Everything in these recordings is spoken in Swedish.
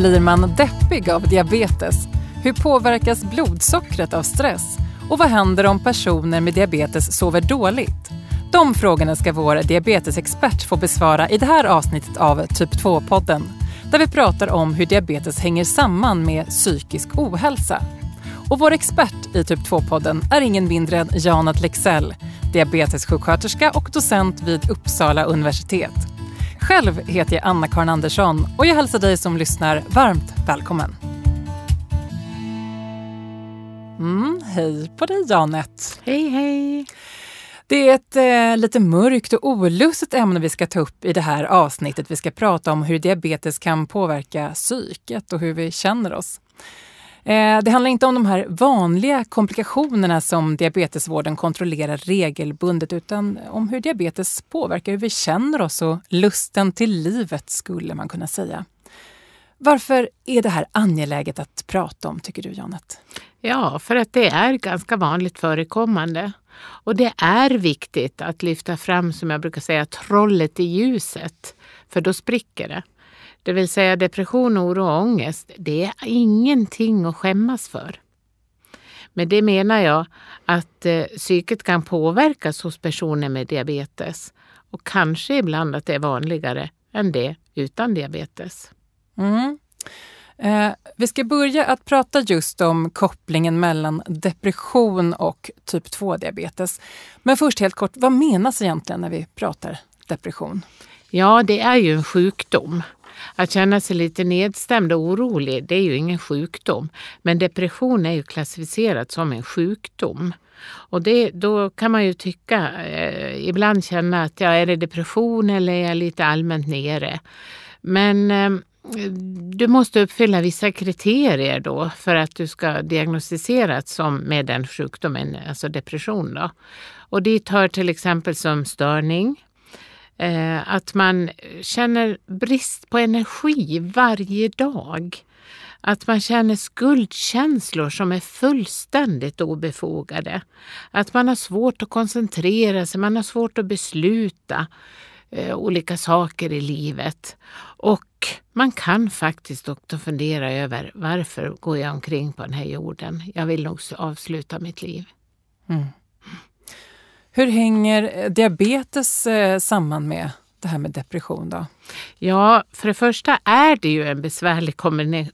Blir man deppig av diabetes? Hur påverkas blodsockret av stress? Och vad händer om personer med diabetes sover dåligt? De frågorna ska vår diabetesexpert få besvara i det här avsnittet av Typ 2-podden där vi pratar om hur diabetes hänger samman med psykisk ohälsa. Och vår expert i Typ 2-podden är ingen mindre än Janet Lexell, diabetessjuksköterska och docent vid Uppsala universitet. Själv heter jag Anna-Karin Andersson och jag hälsar dig som lyssnar varmt välkommen. Mm, hej på dig Janet. Hej hej. Det är ett eh, lite mörkt och olustigt ämne vi ska ta upp i det här avsnittet. Vi ska prata om hur diabetes kan påverka psyket och hur vi känner oss. Eh, det handlar inte om de här vanliga komplikationerna som diabetesvården kontrollerar regelbundet utan om hur diabetes påverkar hur vi känner oss och lusten till livet skulle man kunna säga. Varför är det här angeläget att prata om tycker du Janet? Ja, för att det är ganska vanligt förekommande. Och det är viktigt att lyfta fram, som jag brukar säga, trollet i ljuset. För då spricker det. Det vill säga depression, oro och ångest, det är ingenting att skämmas för. Med det menar jag att eh, psyket kan påverkas hos personer med diabetes och kanske ibland att det är vanligare än det utan diabetes. Mm. Eh, vi ska börja att prata just om kopplingen mellan depression och typ 2-diabetes. Men först helt kort, vad menas egentligen när vi pratar depression? Ja, det är ju en sjukdom. Att känna sig lite nedstämd och orolig, det är ju ingen sjukdom. Men depression är ju klassificerat som en sjukdom. Och det, då kan man ju tycka, eh, ibland känna att ja, är det depression eller är jag lite allmänt nere? Men eh, du måste uppfylla vissa kriterier då för att du ska diagnostiseras som med den sjukdomen, alltså depression. Då. Och dit hör till exempel som störning, eh, att man känner brist på energi varje dag. Att man känner skuldkänslor som är fullständigt obefogade. Att man har svårt att koncentrera sig, man har svårt att besluta eh, olika saker i livet. Och man kan faktiskt också fundera över varför går jag omkring på den här jorden? Jag vill nog avsluta mitt liv. Mm. Hur hänger diabetes eh, samman med det här med depression då? Ja, för det första är det ju en besvärlig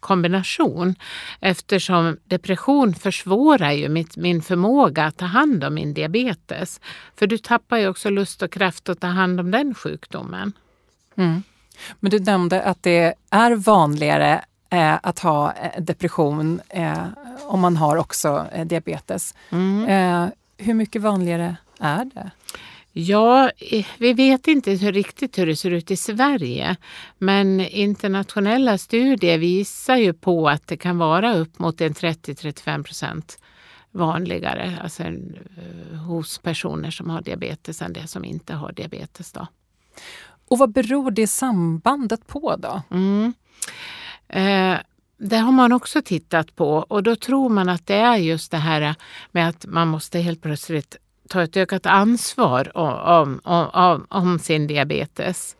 kombination eftersom depression försvårar ju mitt, min förmåga att ta hand om min diabetes. För du tappar ju också lust och kraft att ta hand om den sjukdomen. Mm. Men du nämnde att det är vanligare eh, att ha eh, depression eh, om man har också eh, diabetes. Mm. Eh, hur mycket vanligare är det? Ja, vi vet inte hur, riktigt hur det ser ut i Sverige. Men internationella studier visar ju på att det kan vara upp mot en 30-35 procent vanligare alltså, eh, hos personer som har diabetes än det som inte har diabetes. Då. Och vad beror det sambandet på då? Mm. Eh, det har man också tittat på och då tror man att det är just det här med att man måste helt plötsligt ta ett ökat ansvar om, om, om, om sin diabetes.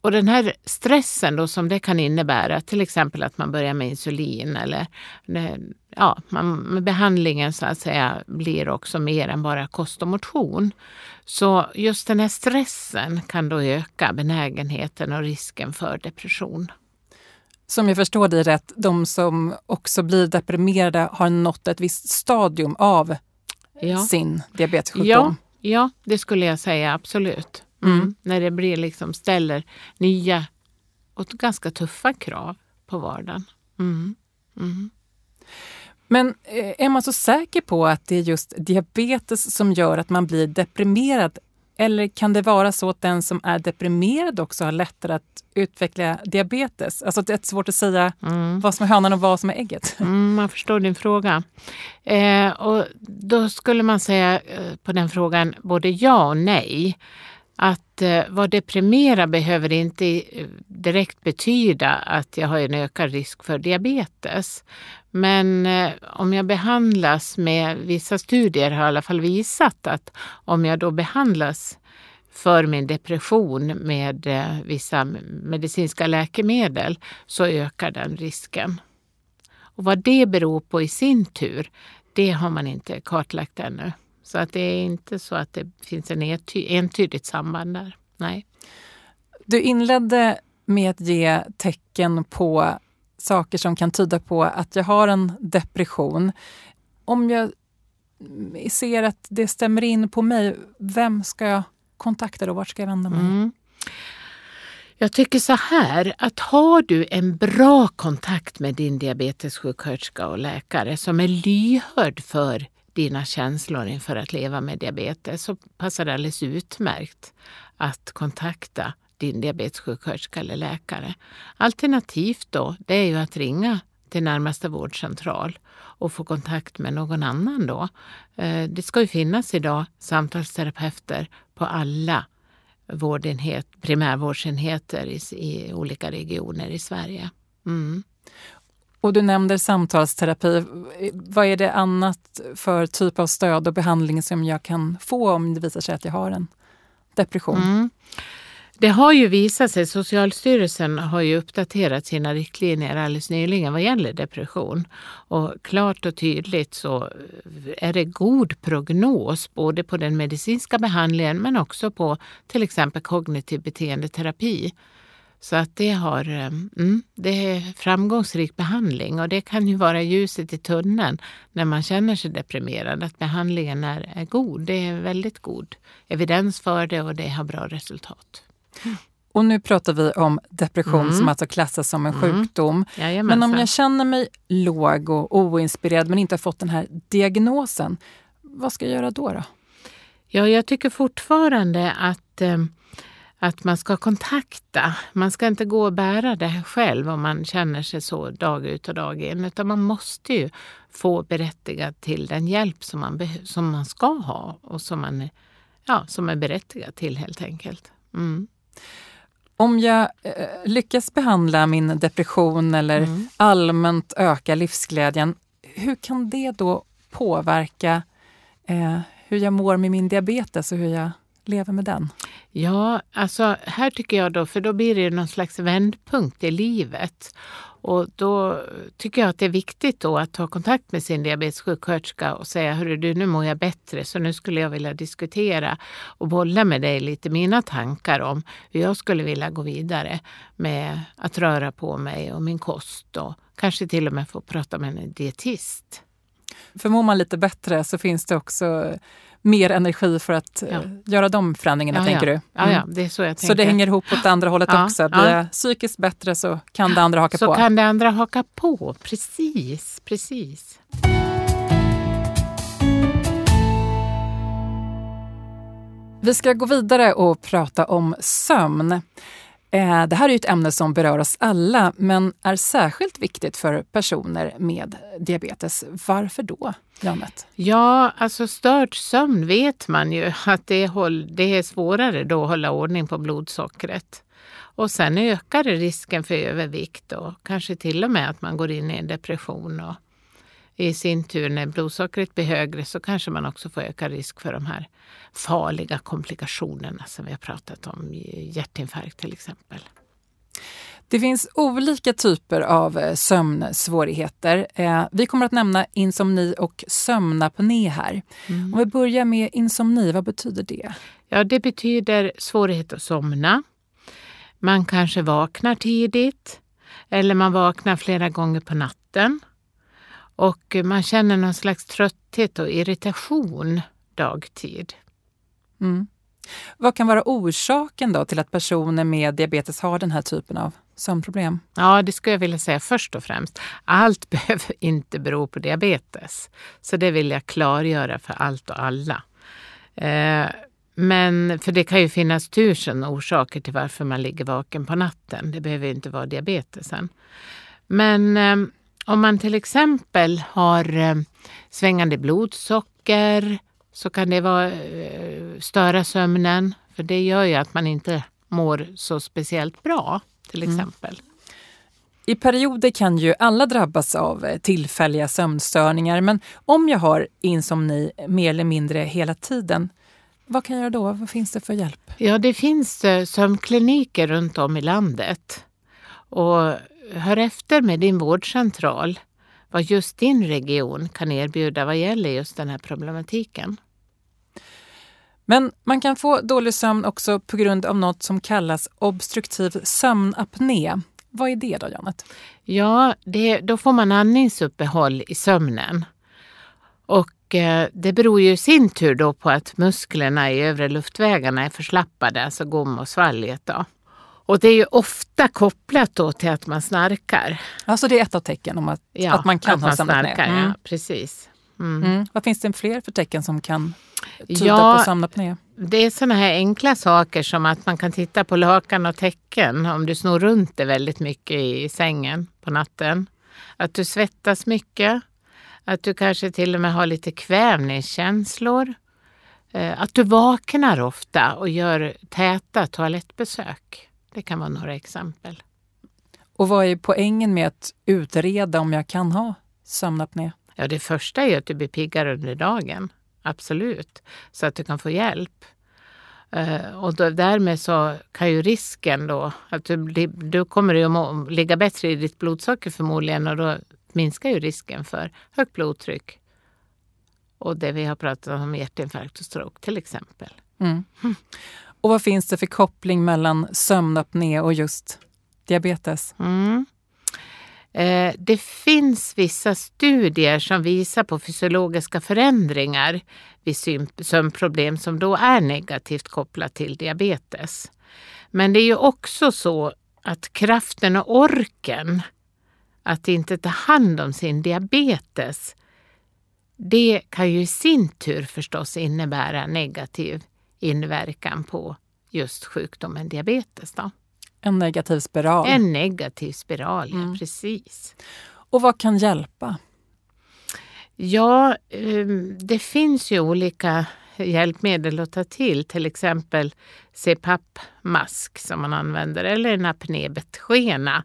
Och den här stressen då som det kan innebära, till exempel att man börjar med insulin eller ja, man, behandlingen så att säga blir också mer än bara kost och motion. Så just den här stressen kan då öka benägenheten och risken för depression. Som jag förstår dig rätt, de som också blir deprimerade har nått ett visst stadium av ja. sin diabetessjukdom? Ja, ja, det skulle jag säga absolut. Mm. Mm. När det blir liksom ställer nya och ganska tuffa krav på vardagen. Mm. mm. Men eh, är man så säker på att det är just diabetes som gör att man blir deprimerad eller kan det vara så att den som är deprimerad också har lättare att utveckla diabetes? Alltså det är svårt att säga mm. vad som är hönan och vad som är ägget. Mm, man förstår din fråga. Eh, och då skulle man säga eh, på den frågan både ja och nej. Att eh, vara deprimerad behöver inte eh, direkt betyda att jag har en ökad risk för diabetes. Men eh, om jag behandlas med, vissa studier har i alla fall visat att om jag då behandlas för min depression med eh, vissa medicinska läkemedel så ökar den risken. Och vad det beror på i sin tur, det har man inte kartlagt ännu. Så att det är inte så att det finns en entydigt samband där. Nej. Du inledde med att ge tecken på saker som kan tyda på att jag har en depression. Om jag ser att det stämmer in på mig, vem ska jag kontakta då? Vart ska jag vända mig? Mm. Jag tycker så här, att har du en bra kontakt med din diabetessjuksköterska och läkare som är lyhörd för dina känslor inför att leva med diabetes så passar det alldeles utmärkt att kontakta din diabetessjuksköterska eller läkare. Alternativt då, det är ju att ringa till närmaste vårdcentral och få kontakt med någon annan då. Eh, det ska ju finnas idag samtalsterapeuter på alla vårdenhet, primärvårdsenheter i, i olika regioner i Sverige. Mm. Och du nämner samtalsterapi. Vad är det annat för typ av stöd och behandling som jag kan få om det visar sig att jag har en depression? Mm. Det har ju visat sig, Socialstyrelsen har ju uppdaterat sina riktlinjer alldeles nyligen vad gäller depression. Och klart och tydligt så är det god prognos både på den medicinska behandlingen men också på till exempel kognitiv beteendeterapi. Så att det, har, eh, mm, det är framgångsrik behandling och det kan ju vara ljuset i tunneln när man känner sig deprimerad, att behandlingen är, är god. Det är väldigt god evidens för det och det har bra resultat. Och nu pratar vi om depression mm. som alltså klassas som en mm. sjukdom. Men om jag känner mig låg och oinspirerad men inte har fått den här diagnosen, vad ska jag göra då? då? Ja, jag tycker fortfarande att eh, att man ska kontakta. Man ska inte gå och bära det här själv om man känner sig så dag ut och dag in. Utan man måste ju få berättigad till den hjälp som man, som man ska ha och som man ja, som är berättigad till helt enkelt. Mm. Om jag eh, lyckas behandla min depression eller mm. allmänt öka livsglädjen, hur kan det då påverka eh, hur jag mår med min diabetes och hur jag lever med den? Ja, alltså här tycker jag då, för då blir det någon slags vändpunkt i livet. Och då tycker jag att det är viktigt då att ta kontakt med sin diabetessjuksköterska och säga, hörru du, nu mår jag bättre så nu skulle jag vilja diskutera och bolla med dig lite mina tankar om hur jag skulle vilja gå vidare med att röra på mig och min kost och kanske till och med få prata med en dietist. För mår man lite bättre så finns det också mer energi för att ja. Eh, göra de förändringarna, ja, tänker ja. du? Mm. Ja, det är så jag tänker. Så det hänger ihop åt andra hållet också? Blir jag psykiskt bättre så kan det andra haka så på? Så kan det andra haka på, precis. precis. Vi ska gå vidare och prata om sömn. Eh, det här är ett ämne som berör oss alla men är särskilt viktigt för personer med diabetes. Varför då, Janet? Ja, alltså störd sömn vet man ju att det, håll, det är svårare då att hålla ordning på blodsockret. Och sen ökar det risken för övervikt och kanske till och med att man går in i en depression. Och i sin tur när blodsockret blir högre så kanske man också får ökad risk för de här farliga komplikationerna som vi har pratat om, hjärtinfarkt till exempel. Det finns olika typer av eh, sömnsvårigheter. Eh, vi kommer att nämna insomni och sömnapné här. Mm. Om vi börjar med insomni, vad betyder det? Ja, det betyder svårighet att somna. Man kanske vaknar tidigt eller man vaknar flera gånger på natten. Och man känner någon slags trötthet och irritation dagtid. Mm. Vad kan vara orsaken då till att personer med diabetes har den här typen av sömnproblem? Ja, det skulle jag vilja säga först och främst. Allt behöver inte bero på diabetes. Så det vill jag klargöra för allt och alla. Eh, men för det kan ju finnas tusen orsaker till varför man ligger vaken på natten. Det behöver inte vara diabetesen. Men eh, om man till exempel har eh, svängande blodsocker så kan det vara, eh, störa sömnen. För det gör ju att man inte mår så speciellt bra till mm. exempel. Mm. I perioder kan ju alla drabbas av eh, tillfälliga sömnstörningar men om jag har insomni mer eller mindre hela tiden, vad kan jag göra då? Vad finns det för hjälp? Ja, det finns sömnkliniker runt om i landet. Och hör efter med din vårdcentral vad just din region kan erbjuda vad gäller just den här problematiken. Men man kan få dålig sömn också på grund av något som kallas obstruktiv sömnapné. Vad är det då, Janet? Ja, det, då får man andningsuppehåll i sömnen. Och eh, det beror ju i sin tur då på att musklerna i övre luftvägarna är förslappade, alltså gom och svalget. Då. Och det är ju ofta kopplat då till att man snarkar. Alltså det är ett av tecken om att, ja, att man kan att ha sömnapné? Mm. Ja, precis. Mm. Mm. Vad finns det fler för tecken som kan tyda ja, på sömnapné? Det är sådana här enkla saker som att man kan titta på lakan och täcken om du snor runt det väldigt mycket i sängen på natten. Att du svettas mycket. Att du kanske till och med har lite kvävningskänslor. Eh, att du vaknar ofta och gör täta toalettbesök. Det kan vara några exempel. Och vad är poängen med att utreda om jag kan ha sömnapné? Ja, det första är att du blir piggare under dagen. Absolut. Så att du kan få hjälp. Uh, och då, därmed så kan ju risken då att du, du kommer ju att ligga bättre i ditt blodsocker förmodligen och då minskar ju risken för högt blodtryck. Och det vi har pratat om hjärtinfarkt och stroke till exempel. Mm. Mm. Och vad finns det för koppling mellan sömnapné och just diabetes? Mm. Eh, det finns vissa studier som visar på fysiologiska förändringar vid sömnproblem som då är negativt kopplat till diabetes. Men det är ju också så att kraften och orken att inte ta hand om sin diabetes, det kan ju i sin tur förstås innebära negativ inverkan på just sjukdomen diabetes. Då. En negativ spiral. En negativ spiral, mm. ja precis. Och vad kan hjälpa? Ja, ehm, det finns ju olika hjälpmedel att ta till. Till exempel CPAP-mask som man använder eller en apnébetskena.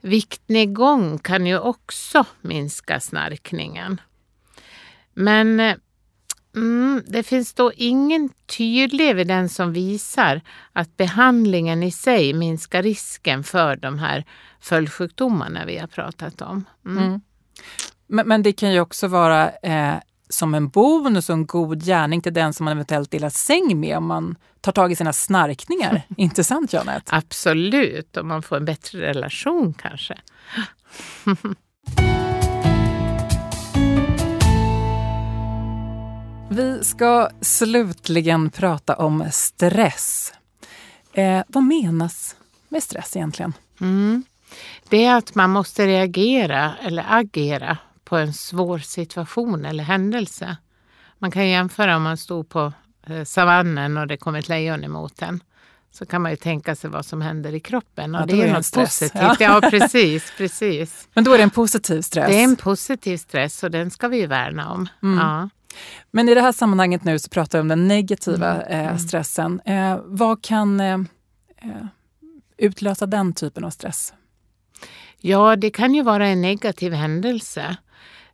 Viktnedgång kan ju också minska snarkningen. Men eh, Mm, det finns då ingen tydlig evidens som visar att behandlingen i sig minskar risken för de här följdsjukdomarna vi har pratat om. Mm. Mm. Men, men, det kan ju också vara eh, som en bonus och en god gärning till den som man eventuellt delar säng med om man tar tag i sina snarkningar. Inte sant Janet? Absolut, om man får en bättre relation kanske. Vi ska slutligen prata om stress. Eh, vad menas med stress egentligen? Mm. Det är att man måste reagera eller agera på en svår situation eller händelse. Man kan jämföra om man stod på eh, savannen och det kom ett lejon emot en. Så kan man ju tänka sig vad som händer i kroppen. Och ja, det är, är något stress. positivt. Ja. ja, precis, precis. Men då är det en positiv stress? Det är en positiv stress och den ska vi ju värna om. Mm. Ja. Men i det här sammanhanget nu så pratar vi om den negativa mm. eh, mm. stressen. Eh, vad kan eh, eh, utlösa den typen av stress? Ja, det kan ju vara en negativ händelse.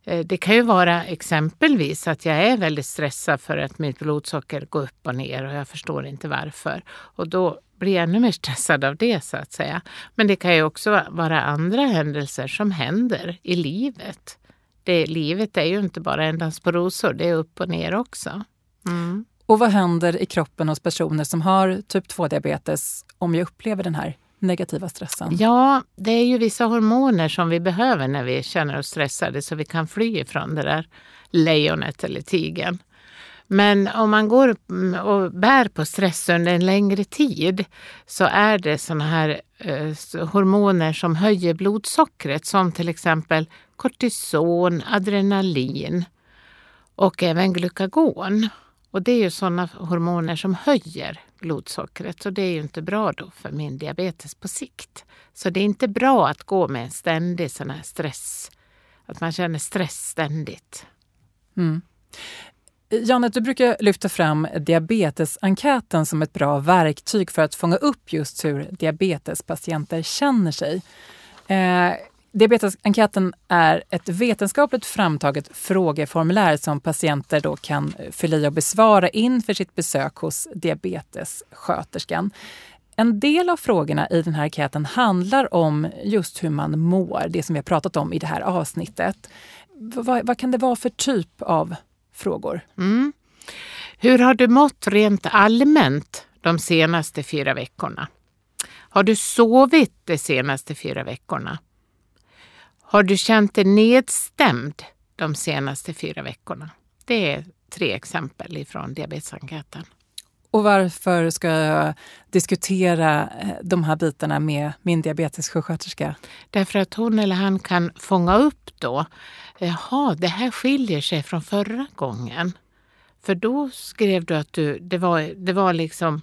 Eh, det kan ju vara exempelvis att jag är väldigt stressad för att mitt blodsocker går upp och ner och jag förstår inte varför. Och då blir jag ännu mer stressad av det så att säga. Men det kan ju också vara andra händelser som händer i livet det, livet är ju inte bara en dans på rosor, det är upp och ner också. Mm. Och vad händer i kroppen hos personer som har typ 2-diabetes om jag upplever den här negativa stressen? Ja, det är ju vissa hormoner som vi behöver när vi känner oss stressade så vi kan fly ifrån det där lejonet eller tigern. Men om man går och bär på stress under en längre tid så är det såna här eh, hormoner som höjer blodsockret som till exempel kortison, adrenalin och även glukagon. Och det är ju sådana hormoner som höjer blodsockret och det är ju inte bra då för min diabetes på sikt. Så det är inte bra att gå med en ständig sån här stress, att man känner stress ständigt. Mm. Janet, du brukar lyfta fram diabetesenkäten som ett bra verktyg för att fånga upp just hur diabetespatienter känner sig. Eh, Diabetesenkäten är ett vetenskapligt framtaget frågeformulär som patienter då kan eh, fylla i och besvara inför sitt besök hos diabetessköterskan. En del av frågorna i den här enkäten handlar om just hur man mår, det som vi har pratat om i det här avsnittet. Vad, vad kan det vara för typ av frågor? Mm. Hur har du mått rent allmänt de senaste fyra veckorna? Har du sovit de senaste fyra veckorna? Har du känt dig nedstämd de senaste fyra veckorna? Det är tre exempel ifrån diabetesenkäten. Och varför ska jag diskutera eh, de här bitarna med min diabetessjuksköterska? Därför att hon eller han kan fånga upp då, jaha, det här skiljer sig från förra gången. För då skrev du att du, det, var, det var liksom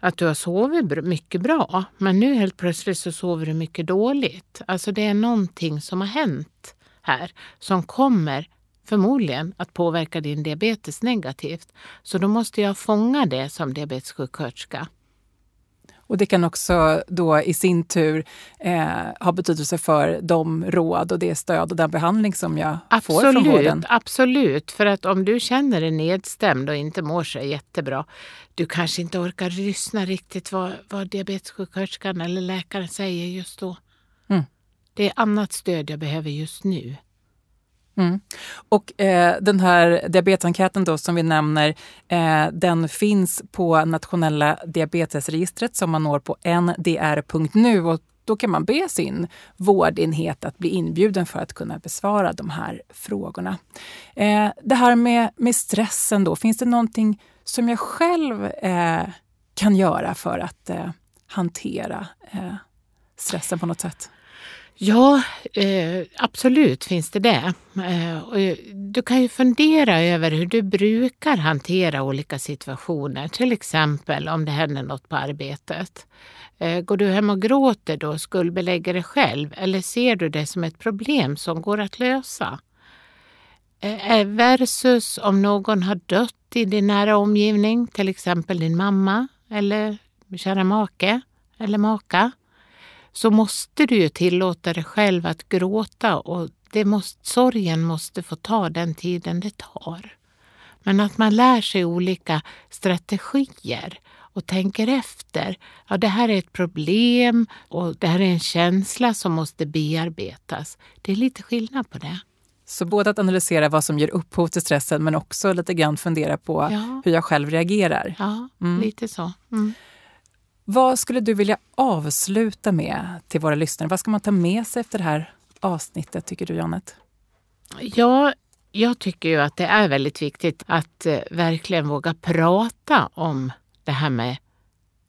att du har sovit mycket bra, men nu helt plötsligt så sover du mycket dåligt. Alltså det är någonting som har hänt här som kommer förmodligen att påverka din diabetes negativt. Så då måste jag fånga det som diabetessjuksköterska. Och det kan också då i sin tur eh, ha betydelse för de råd och det stöd och den behandling som jag absolut, får från vården. Absolut, för att om du känner dig nedstämd och inte mår så jättebra, du kanske inte orkar lyssna riktigt vad, vad diabetessjuksköterskan eller läkaren säger just då. Mm. Det är annat stöd jag behöver just nu. Mm. Och eh, den här diabetesenkäten då som vi nämner, eh, den finns på nationella diabetesregistret som man når på ndr.nu och då kan man be sin vårdenhet att bli inbjuden för att kunna besvara de här frågorna. Eh, det här med, med stressen då, finns det någonting som jag själv eh, kan göra för att eh, hantera eh, stressen på något sätt? Ja, eh, absolut finns det det. Eh, du kan ju fundera över hur du brukar hantera olika situationer. Till exempel om det händer något på arbetet. Eh, går du hem och gråter då och skuldbelägger dig själv eller ser du det som ett problem som går att lösa? Eh, eh, versus om någon har dött i din nära omgivning, till exempel din mamma eller kära make eller maka så måste du ju tillåta dig själv att gråta och det måste, sorgen måste få ta den tiden det tar. Men att man lär sig olika strategier och tänker efter. Ja, det här är ett problem och det här är en känsla som måste bearbetas. Det är lite skillnad på det. Så både att analysera vad som ger upphov till stressen men också lite grann fundera på ja. hur jag själv reagerar. Ja, mm. lite så. Mm. Vad skulle du vilja avsluta med till våra lyssnare? Vad ska man ta med sig efter det här avsnittet, tycker du, Janet? Ja, jag tycker ju att det är väldigt viktigt att eh, verkligen våga prata om det här med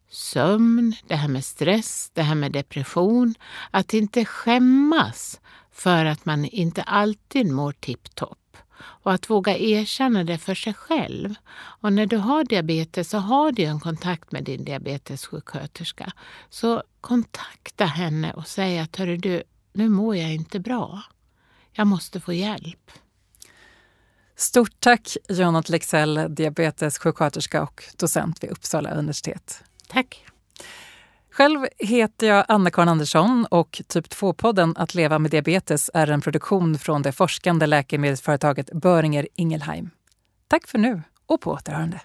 sömn, det här med stress, det här med depression. Att inte skämmas för att man inte alltid mår tipptopp och att våga erkänna det för sig själv. Och när du har diabetes så har du en kontakt med din diabetessjuksköterska. Så kontakta henne och säg att Hörru du, nu mår jag inte bra. Jag måste få hjälp. Stort tack Jonat Lexell, diabetessjuksköterska och docent vid Uppsala universitet. Tack. Själv heter jag Anna-Karin Andersson och Typ 2-podden Att leva med diabetes är en produktion från det forskande läkemedelsföretaget Böringer Ingelheim. Tack för nu och på återhörande.